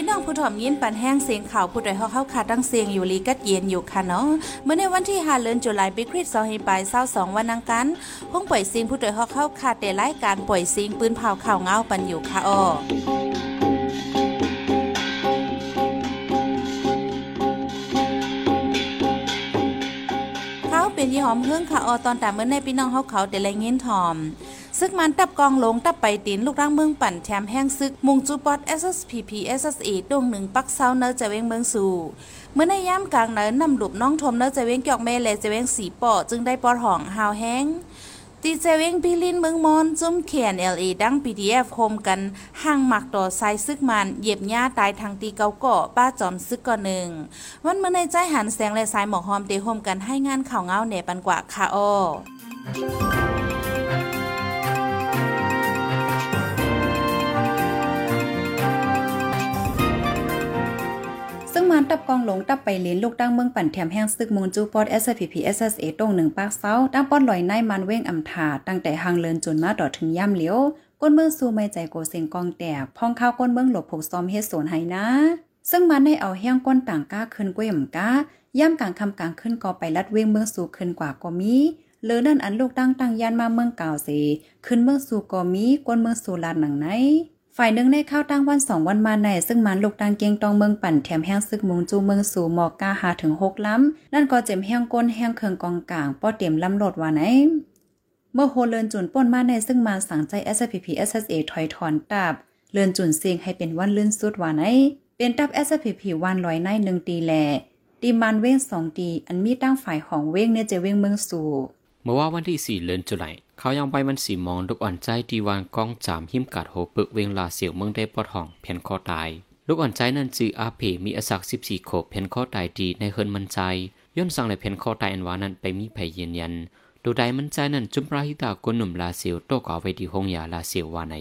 พี่น้องผู้ถ่อมยินปันแห้งเสียงข่าวผู้ใดเฮาเข้าขาตั้งเสียงอยู่ลีกัดเย็นอยู่ค่ะเนาะเมื่อในวันที่5เดือนตุลาคมปีคริสต์2522วันอังคารคงปล่อยซิงผู้ใดเฮาเข้าขาแต่รายการปล่อยซิงปืนเผาข่าวเงาปันอยู่ค่ะอ้อเขาเป็นยี่หอมเพิ่งค่ะออตอนแต่เมื่อในพี่น้องเฮาเขาแต่ไรเงินทอม ซึกมันตับกองลงตับไปตีนลูกร่างเมืองปั่นแถมแห้งซึกมุงจูปอด SSPP SSE ดวงหนึ่งปักเซาเนอจะเวงเมืองสู่เมื่อในย่ามกลางเนินนำหลุบน้องทมเนอจะเวงเกอกเมเลจะเวงสีปอจึงได้ปอดห่องหาวแห้งตีเจเวงพิลินเมืองมอนจุ้มเขียน LA ดัง PDF โคมกันห่างหมักต่อไซซึกมันเหยียบหญ้าตายทางตีเกาเกาะป้าจอมซึกก่อนหนึ่ง วันเมื่อในใจหันแสงและสายหมอกหอมเตโฮมกันให้งานข่าวเงาเหนปันกว่าค่ะอ้อ มันตับกองหลงตับไปเลนลูกตั้งเมืองปั่นแถมแห้งซึกมูลจูปอด SPP SSA ตรงหนึ่งปากเซาตั้งป้อนลอยในมันเว้งอำถาตั้งแต่หางเลินจนมาต่อถึงย่ำเหลียวก้นเมืองสู้ไม่ใจโกเซงกองแตกพองข้าวก้นเมืองหลบผูกซ้อมเฮ็ดสวนให้นะ ซึ่งมันได้เอาแห้งก้นต่างก้าขึ้นกล้วยมก้าย่ำกลางคำกลางขึ้นก็ไปลัดเว้งเมืองสู่ขึ้นกว่าก็มีเลือนั่นอันลูกตั้งตั้งยันมาเมืองเก่าเสขึ้นเมืองสู่ก็มีก้นเมืองสู่ลาดหนังไหน ฝ่ายหนึ่งในข้าตั้งวันสองวันมาในซึ่งมันลูกตังเกียงตองเมืองปั่นแถมแห้งซึกมุงจูเมืองสู่หมอกกาหาถึงหกล้ำนั่นก็เจ็มแห้งก้นแห้งเคืองกองกลางป้อเตรียมลำโหลดว่าไหนเมื่อโฮเลินจุนป่นมาในซึ่งมันสั่งใจ SPP SSA ถอยถอนตับเลินจุนเสียงให้เป็นวันลื่นสุดว่าไหนเป็นตับ SPP วันลอยในหนึ่งตีแหล่ตีมันเว้งสองตีอันมีตั้งฝ่ายของเว้งเนี่ยจะเว้งเมืองสู่ มื่อว่าวันที่สี่เดือนจุลเขายังไปมันสีมองลูกอ่อนใจดีวานกองจามหิมกัดโหปึกเวงลาเสียวเมืองได้ปอดห้องเพียนคอตาย ลูกอ่อนใจนั่นจืออาเพมีอสักสิบสี่ขบเพียนคอตายดีในเฮินมันใจย่นสั่งในเพียนคอตายอันวานั้นไปมีไผยืนยันดูใดมันใจนั่นจุมราหิตากนหนุ่มลาเสียวโตก่อไว้ที่ห้องยาลาเสียววาใน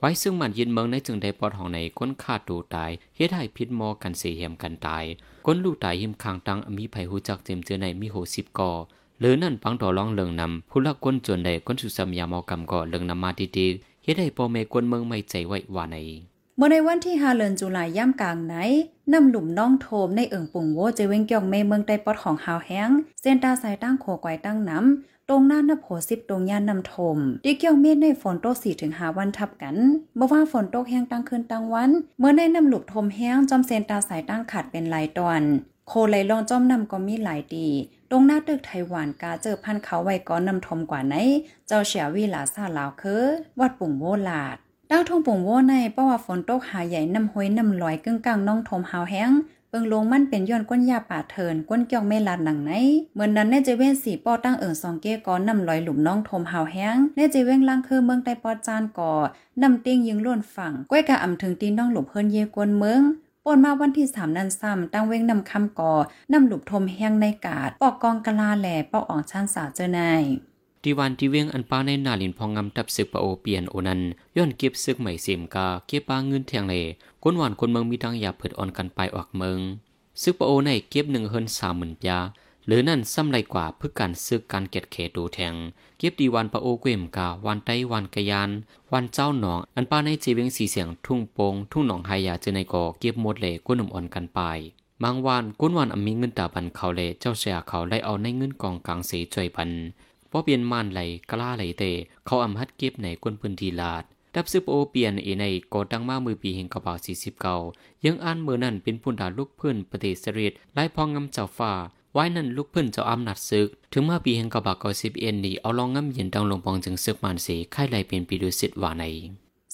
ไว้ซึ่งมันยินเมืองในจึงได้ปอดห้องในก้นขาดดูตายเฮ็ดให้พิษมอกันเสียเหมกันตายก้นลูกตายหิมคางตังมีไผหูจักเต็มเจอในมีโหสิบก่อ หรือนั่นปังต่อร้องเลิงนำผู้ละก้นจนใดคนสุสัมยามอกรรมก่อเลิงนำมาดีๆเฮ็ดให้พ่อแม่ก้นเมืองไม่ใจไว้ว่าในเมื่อในวันที่5เดือนตุลาย่ำกลางไหนนำหลุมน้องโทมในเอิงปุงโวเจเวงเกียงเมเมืองใต้ปอดของหาวแห้งเส้นตาสายตั้งโขกวยตั้งน้ำ ตรงหน้านับโหสิบตรงย่านนำทมดีเกี่ยวเมฆในฝนโตกสี่ถึงหาวันทับกันเมื่อว่าฝนตกแห้งตั้งคืนตั้งวัน เมื่อในนำหลุมทมแห้งจอมเส้นตาสายตั้งขาดเป็นหลายตอน โคไหลลองจอมนำก็มีหลายดีตรงหน้าตึกไต้หวันกาเจอพันเขาไว้ก้อนนำทมกว่าไหน เจ้าเฉียวีหลาซาลาวคือวัดปุ่งโวลาดตั้งทงปุ่งโวในเพราะว่าฝนตกหาใหญ่น้ำห้อยน้ำลอยกึ่งกลางน้องทมหาวแห้ง เปิงลงมันเป็นย้อนก้นยาป่าเทินก้นเกี่ยวไม่ลาดหนังไหนเหมือนนั้นในเจเว้นสีป้อตั้งเอิงซองเก้ก้อนนำลอยหลุมน้องทมหาวแห้งในเจเว้งล่างคือเมืองใต้ปอจานก่อนำเตียงยิงล้วนฝั่งก้อยกะอ่ำถึงตีน้องหลุมเพิ่นเยกวนเมืองปนมาวันที่สามนันซ้ำตั้งเว้งนำคำก่อนำหลุบทมแห้งในกาดปอกกองกะลาแหล่ปอกอ่องชันสาเจอนาย ดีวันที่เวียงอันป้าในนาลินพองงำตับซึกปะโอเปียนโอนันย้อนเก็บซึกใหม่เสียมกาเก็บปลาเงินแทงเลก้นหวานคนเมืองมีดังยาเผิดอ่อนกันไปออกเมืองซึกปะโอในเก็บหนึ่งเฮินสามหมื่นยาหรือนั่นซ้ำไรกว่าเพื่อการซึกการเก็ดเขดูแทง เก็บดีวันปะโอเกวมกาวันไต้วันกะยาน วันเจ้าหนอง อันป้าในจีเวียงสีเสียงทุ่งโปงทุ่งหนองไฮยาเจอในกอเก็บหมดเลยก้นหนุ่มอ่อนกันไปบางวันก้นวันอมีเงินตาบันเขาเลเจ้าเสียเขาไล่เอาในเงินกองกลางสีจ่วยพัน พอเปลี่ยนม่านไหลกล้าไหลเตเขาอำฮัดเก็บในก้นพื้นที่ลาดดับซึบโอเปลี่ยนเอในกอดังมามือปีเฮงกระเป๋าสี่สิบเก่ายังอ่านเมื่อนั่นเป็นพุนดาลูกเพื่อนปฏิเสริฐไล่พองงำเจ้าฟ้าไว้นั่นลูกเพื่อนเจ้าอำนาจซึก ถึงเมื่อปีเฮงกระบะกอสิบเอ็นนี่เอาลองงำเย็นดังลงปองจึงซึกมันสีไข่ไหลเป็นปีดุสิตว่าใน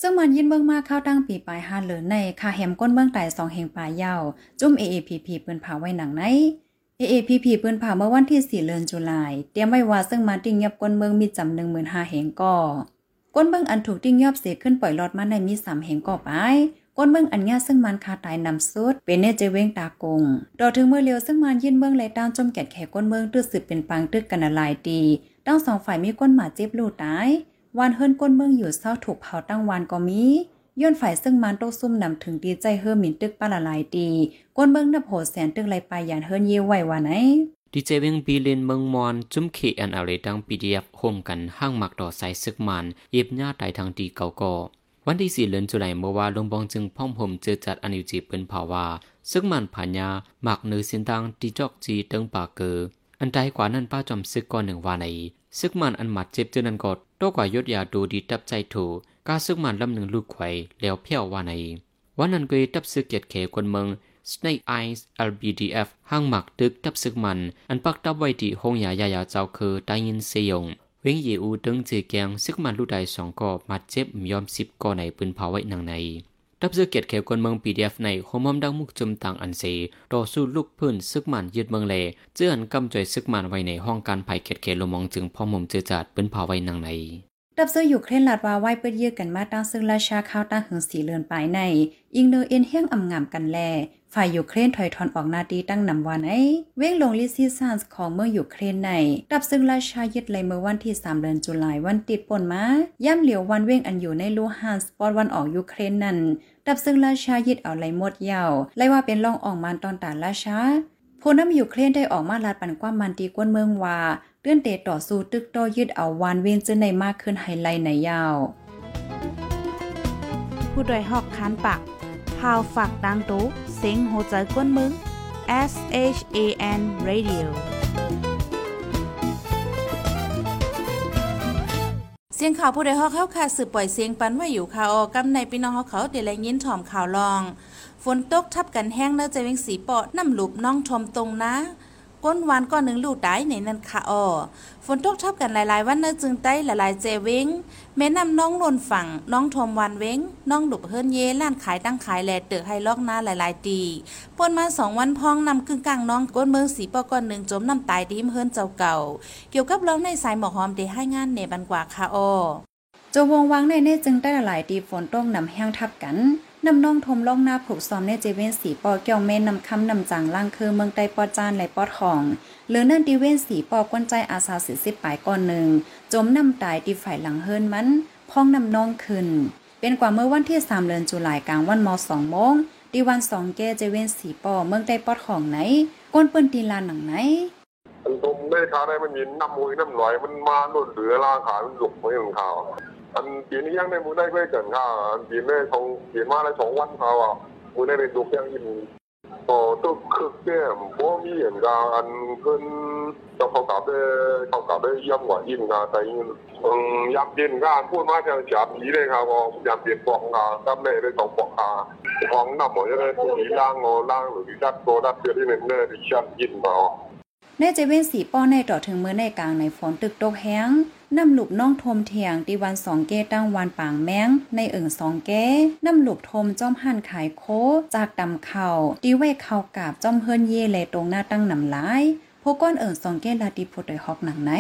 ซึ่งมันยินเมืองมากเข้าตั้งปีปลายฮาเหลือในคาแฮมก้นเมืองไต่สองเฮงปลายยาวจุ่ม AAPP ปืนเผาไว้หนังไหน AAPP ปืนเผาเมื่อวันที่4เดือนตุลาคมเตรียมไว้ว่าซึ่งมาติ้งยับก้นเมืองมีจำหนึ่งหมื่นห้าเฮงก่อก้นเมืองอันถูกติ้งยับเสียขึ้นปล่อยลอดมาในมีสามเฮงก่อไปก้นเมืองอันญาซึ่งมันคาตายนำสุดเป็นเนเจเวงตากงดอถึงเมื่อเร็วซึ่งมันยินเมืองไหลตามจมแกดแขก้นเมืองตื้อสืบเป็นปังตึกกันลายตีตั้งสองฝ่ายมีก้นหมาเจ็บลูตายวันเฮิรนก้นเมืองอยู่เศร้าถูกเผาตั้งวันก็มี ย้อนฝ่ายซึ่งมันโตซุ่มนำถึงดีใจเฮิรมินตึกปลาละลายตีก้นเมืองนับโหแสนตึกไหลปลายยานเฮิรนเย่ไหววาไหนดีเจเวงบีเลนเมืองมอนจุ้มเขอันอะไรดังปีดีเอฟโฮมกันห้างหมักดอไซซึกมันเย็บหญ้าตายทางดีเก่าก็วันที่สี่เดือนจุลายเมื่อว่าลงบองจึงพ่องผมเจอจัดอนิวจีเปิ้นภาวาซึ่งมันผานยาหมักเนื้อสินตังตีจอกจีเติงปากเกออันใดกว่านั้นป้าจอมซึกก่อนหนึ่งวาในซึกมันอันหมัดเจ็บเจอนันกดโตกว่ายศยาดูดีตับใจถู กาซึกมันลำหนึ่งลูกไข่แล้วเพี้ยววาในวันนั้นก็ตับซึกเกียดเขคนเมือง Snake Eyes LBDF ห้างหมักตึกตับซึกมัน อันปักตับไว้ที่ห้องยายายาเจ้าคือได้ยินเสียงเวงเยอูตึงเจแกงซึกมันลูกใดสองก็มาเจ็บยอมสิบก็ในปืนเผาไว้นางในดับเสือเกียรติเขวคนเมือง PDF ในโฮมอมดังมุกจุมต่างอันเซต่อสู้ลูกพื้นซึกมันยึดเมืองเลเจื้อนกำจ่อยซึกมันไว้ในห้องการภัยเกียรติเขลมองจึงพ่อมุมเจือจัดปืนเผาไว้นางใน ดับซอร์อยู่เครนลาดว่าไว้เปิดเยือกันมาตั้งซึ่งราชาข้าวตั้งหึงสีเลือนปลายใน อิงเนอเอ็นเฮียงอ่ำงามกันแล ฝ่ายยูเครนถอยทอนออกนาดีตั้งนำวันไอเว้งลงลิซิซานส์ของเมืองยูเครนในดับซึ่งราชายึดเลยเมื่อวันที่ 3 เดือนตุลายวันติดปนมาย่ำเหลียววันเว้งอันอยู่ในลูฮันสปอร์วันออกยูเครนนั่นดับซึ่งราชายึดเอาไหลหมดยาวไล่ว่าเป็นล่องอ่อกมันตอนตาราชา ผู้นำยูเครนได้ออกมาลาดปันความมันตีกวนเมืองว่าเลื่อนเตะต่อสู้ตึกโตยึดเอาวานเวนจึในมากขึ้นไฮไลท์ในยาว ผู้โดยหอกคานปากพาวฝากดังตู้เซ็งโหใจกวนมึง S H A N Radio เสียงข่าวผู้ใดฮอกเข้าค่ะสืบปล่อยเสียงปันว่าอยู่ค่ะออกำในพี่น้องเขาเขาเดี๋ยวแลยินถ่อมข่าวลอง ฝนตกทับกันแห้งเนื้อใจเวงสีปอดน้ำหลุบน้องทมตรงนะก้นวานก้อนหนึ่งลูกได้ในนั้นค่ะออฝนตกทับกันหลายๆ วันเนื้อจึงใต้หลายๆเจเวงแม่น้ำน้องลนฝั่งน้องทมวันเว้งน้องหลุบเฮิรนเยล้านขายตั้งขายแลเตือให้ลอกหน้าหลายๆตีปนมาสองวันพองนำกึ่งกลางน้องก้นเมืองสีปอก้อนหนึ่งจมน้ำตายดีมเฮิรนเจ้าเก่า เกี่ยวกับร้องในสายหมอกหอมเดให้งานเนบันกว่าค่ะออ จวงวังในเน่จึงได้หลายตีฝนตกนำแห้งทับกันนำน้องทมล่องหน้าผูกซ้อมในเจเวนสีปอเกี่ยวเม่นนำคำนำจางล่างคือเมืองใต้ปอจานและปอทองหรือนั่นดีเวนสีปอกวนใจอาสาสิสิบปลายก่อนหนึ่งจมนำตายตีฝ่ายหลังเฮิรนมันพ้องนำน้องขึ้น เป็นกว่าเมื่อวันที่สามเดือนจุลายกลางวันมสองโมงดีวันสองแก้เจเวนสีปอเมืองใต้ปอทองไหนก้นปืนตีลานหนังไหนมันตรงได้ขาได้มันยินน้ำมวยน้ำลอยมันมาหล่นเหลือล่าขามันหลกไม่เห็นข่าวอันปีนี้ยังได้มูได้ไม่เกินข่าว อันปีนี้สองปีมาได้สองวันข่าวอะมูได้เป็นดุกยังยินอ๋อตัวคึกเนี่ยพวกมีเห็นกาอันเพิ่นจะเขากลับได้เขากลับได้ย่ำกว่ายินกาแต่ยินอืมยำยินกาพูดมา ทางจับผีเลยครับผมยำเปลี่ยนปองกาตั้มเลยได้สองปองกาของนำหมดจะได้ตัวนี้ล่างงอล่างหรือดัดตัวดัดเพื่อที่หนึ่งเนี่ยที่ชัดยินมา ในเจเวนสีป้อในต่อถึงเมื่อในกลางในฝนตึกตกแห้งน้ำหลุบน้องทมเทียงตีวันสองเกตั้งวันปางแมงในเอิ่งสองแก้น้ำหลุบทมจอมหั่นขายโค จากดำเข่าตีไว้เข่ากาบจอมเฮิรนเย่เลยตรงหน้าตั้งนำหลายพวกก้อนเอิ่งสองแก้ลาตีพุดโดยฮอกหนังไหน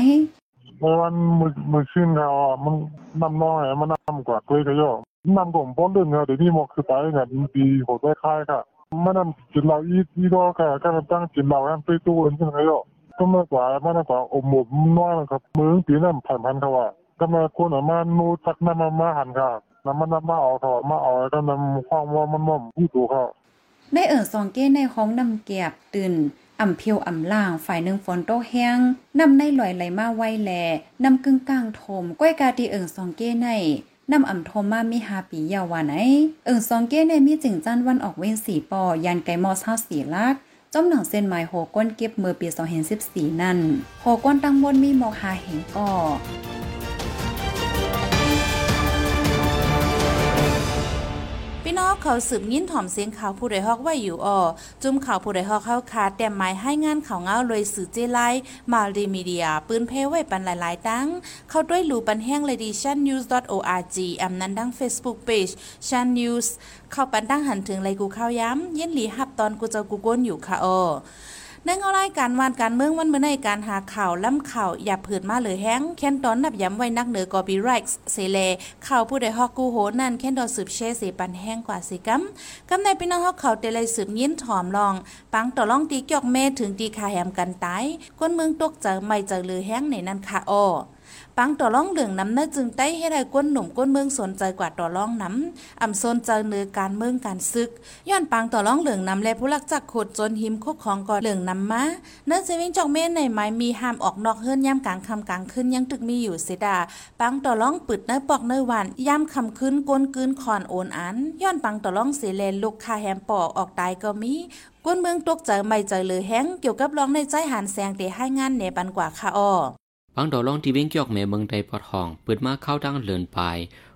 เมื่อวันมือมือขึ้นเขาอะมันนำน้อยมันนำกว่าเลยก็ย่อนำกลมป้อนเดินค่ะเดี๋ยวนี้หมกคือไปเนี่ยดีโหดได้ค่ายค่ะ มันนำจินเราอีอีดอค่ะก็ตั้งจินเราอันไปตู้อันซึ่งก็ย่อก็มากกว่ามันกว่าอมหมดน้อยนะครับมือปีนั้นผ่านพันเขาว่าก็มาคนอะมานูทักนำมามาหันค่ะน้ำมันนำมาเอาถอดมาเอาก็นำความว่ามันม่อมผู้ตัวเขาในเอิ่งสองเก้ในห้องนำเกียบตื่นอ่ำเพียวอ่ำล่างฝ่ายหนึ่งฝนโตแห้งนำในลอยไหลมาไวแลนำกึ่งกลางโถมก้อยกาตีเอิ่งสองเก้ใน นำอ่ำโทมมามีหาปียาวาไหนเอิ่งซองเก้ในมีจึงจันวันออกเว้นสีปอ ยันไกมอเศร้าสีลักจอมหนังเส้นไม้โหก้นเก็บเมื่อปี2014นั่นโหก้นตั้งบนมีหมอกหาเหงก่อ พี่น้องเขาสืบยินถ่อมเสียงข่าวผู้ใดฮอกไว้อยู่อ่อจุ่มข่าวผู้ใดฮอกเข้าคาแต่หมายให้งานข่าวเงาเลยสื่อเจไลมารีมีเดีย ปืนเพ่ไว้ปันหลายๆตั้ง เข้าด้วยหลูปันแห้งเลยดี shannews.org อำนั้นดัง Facebook Page ชันนิวส์เข้าปันดั้งหันถึงเลยกูข้าวย้ำเย็นหลีหับตอนกูเจ้ากูก้นอยู่ค่ะอ่อ ในเงารายการวานการเมืองวันเมื่อในการหาข่าวล้ำข่าวอย่าผืดมาเลยแห้งแค้นตอนนับย้ำไว้นักเหนือกอบีไรส์เซเลข่าวผู้ใดฮอกกูโหนั่นแค้นดอสืบเชสีปันแห้งกว่าสิกัมกำในพี่น้องฮอกข่าวเตเลยสืบยิ้นถอมลอง ปังต่อล่องตีเกี่ยวเมถึงตีคาแหมกันตายก้นเมืองตกเจอไม่เจอเลยแห้งในนั้นค่ะอ้อ ปังต่อร้องเหลืองน้ำเนื้อจึงได้ให้ได้ก้นหนุ่มก้นเมืองสนใจกว่าต่อร้องน้ำอ่ำสนใจเนื้อการเมืองการซึก ย้อนปังต่อร้องเหลืองน้ำและผู้ลักจักขดจนหิมคุกของก่อเหลืองน้ำมาเนื้อจะวิ่งจอกเม่นในไม้มีห้ามออกนอกเฮือนย่ำกลางคำกลางขึ้นยังตึกมีอยู่เสดาปังต่อร้องปึดเนื้อปอกเนื้อหวานย่ำคำขึ้นก้นกืนคอนโอนอัน ย้อนปังต่อร้องเสเลนลูกคาแฮมปอกออกตายก็มีก้นเมืองตกใจไม่ใจเลยแห้งเกี่ยวกับร้องในใจหันแสงเตให้งานเนปันกว่าค่ะอ้อ ปังดอลองที่เว้งเกี่ยวแม่เมืองใดปอดห้องเปิดมาเข้าดังเลินไป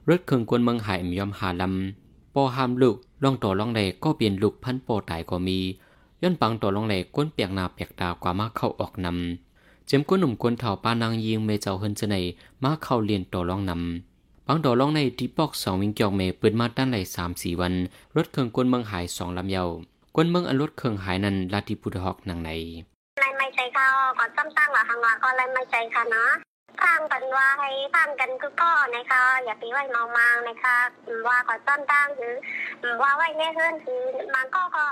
รถเครื่องกวนเมืองหายมยอมหาลำปอหามลูกลองต่อลองใดก็เปลี่ยนลูกพันปอตายก็มีย้อนปังต่อลองใดก้นเปียกนาเปียกตากว่ามาเข้าออกนำเจมก้นหนุ่มก้นเถ่าปานางยิงเมเจ้าเฮินจะในมาเข้าเรียนต่อลองนำปังดอลองในที่ปอกสองวิ่งเกี่ยวเมเปิดมาด้านไหลสามสี่วัน รถเครื่องกวนเมืองหายสองลำเยาวกวนเมืองอันรถเครื่องหายนั้นลาติพุทธฮอกนางในอะไรไม่ใจ เขาก่อนซ้ำตั้งหรอทางว่าก็อะไรไม่ใจค่ะนะฟังกันว่าให้ฟังกันคือก็นะคะอย่าไปไว้เมามางนะคะว่าก่อนซ้ำตั้งหรือว่าไว้แน่เฮือนคือมันก็ก็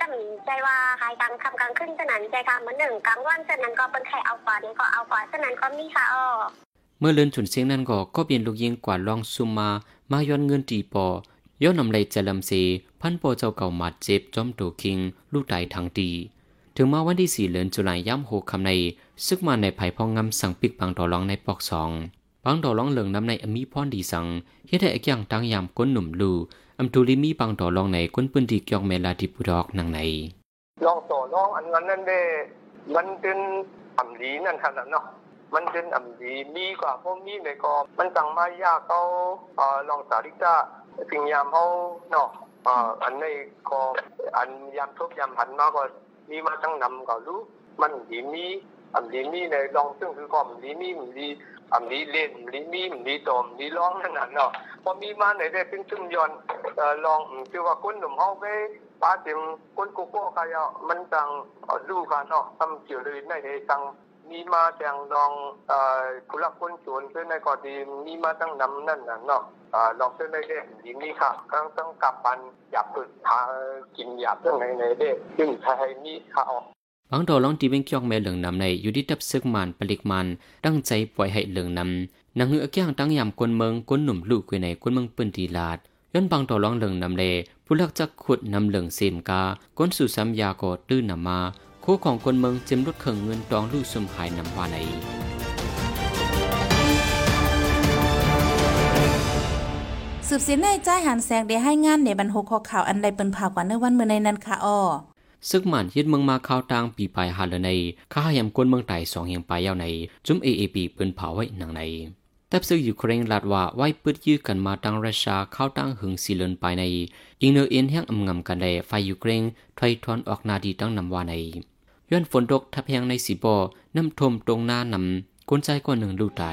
จำใจว่าหายกลางคำกลางขึ้นฉะนั้นใจค่ะเหมือนหนึ่งกลางวันฉะนั้นก็เป็นแค่เอากว่านี้ก็เอากว่าฉะนั้นก็มีค่ะอ้อเมื่อเลินฉุนเสียงนั้นก็ก็เปลี่ยนลูกยิงกว่าลองซุมมา มาย้อนเงินตีปอย้อนนำไหลจะลำเซพันปอเจ้าเก่าหมาเจ็บจอมโตคิง ลูกไตายทางตี ถึงมาวันที่สี่เลินจุลายย่ำหกคำในซึกมาในไผ่พองงำสั่งปิกปังดอร้องในปอกสองปังดอร้องเหลืองน้ำในอมีพรดีสังเฮ็ดให้อีกอย่างตั้งยามก้นหนุ่มลูอำตูลิมีปังดอร้องในก้นปืนดีกี่ยงเมลาดิปุดอกนางในลองต่อลองอันนั้นนั่นเด้มันเป็นอ่ำดีนั่นขนาดเนาะมันเป็นอ่ำดีมีกว่าพวกมีในก็มันสั่งมายากเขาเอ่อลองสาริกาสิ่งยามเขาเนาะอ่ออันในก็อันยามทุกยามหันมาก็ มีมาตั้งนำก็รู้ มันดีมีอ่ำดีมีในลองซึ่งคือความดีมีมันดีอ่ำดีเล่นดีมีมันดีตอมดีร้องนั่นน่ะเนาะพอมีมาในได้ซึ่งซึ่งย้อนเอ่อลองคือว่าคนหนุ่มเฮาไป ป้าเต็มคนโกโก้กายมันจังดูกันเนาะทำเกี่ยวเลยในจังมีมาจังลองเอ่อผู้รักคนชวนเพื่อนในก็ดีมีมาตั้งนำนั่นน่ะเนาะ อ่าลองเพื่อนในเด้ดีนี่ค่ะกำลังต้องกลับปันอยากฝึกทากินอยากเรื่องในในเด้ซึ่งไทยมีค่ะออกปังดอรองที่เว้งเกี่ยงแม่เหลืองนำในอยู่ที่ดับซึกมันปลิกมันตั้งใจปล่อยให้เหลืองนำนางเหือกี่ยงตั้งยามกวนเมืองกวนหนุ่มลูกไว้ในกวนเมืองปืนดีลาดย้อนบางต่อรองเหลืองนำเลผู้ลักจักขุดนำเหลืองเซมกาก้นสู่ซ้ำยากอตื้นนำมาคู่ของคนเมืองเจมรถเข่งเงินตองลู่สมหายนำว่าใน สืบสินในใจหันแสงได้ให้งานในบรรหกข้อข่าวอันใดเป็นผ่ากว่าในวันเมื่อในนั้นค่ะอ้อซึกมันยึดเมืองมาข้าวตางปีปลายหาลในข้าหยำกวนเมืองไต่สองเฮียงปลายยาวใน จุ้มเอเอปีเปิ้นเผาไว้หนังในแต่ซึกยูเครนลาดว่าไว้ปืดยื้อกันมาตั้งรัสเซียเข้าตั้งหึงสีเลินไปในยิงเนอเอ็นแห้งอำงำกันแลไฟอยู่เครนถอยทอนออกนาดีตั้งนำว่าในย้อนฝนตกทับแหงในสีบ่อน้ำทมตรงหน้านำก้นใจก้อนหนึ่งลูกต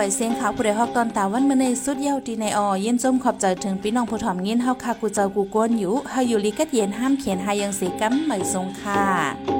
ปล่อยเสียงขาวผู้ใดฮอกตอนตาวันเมื่อในสุดเย้าดีในออเย็นจมขอบใจถึงพี่น้องผู้ถ่อมยินเฮาคากูเจ้ากูก้นอยู่เฮาอยู่ลิกัดเย็นห้ามเขียนหายังเสกัมเหมยทรงค่ะ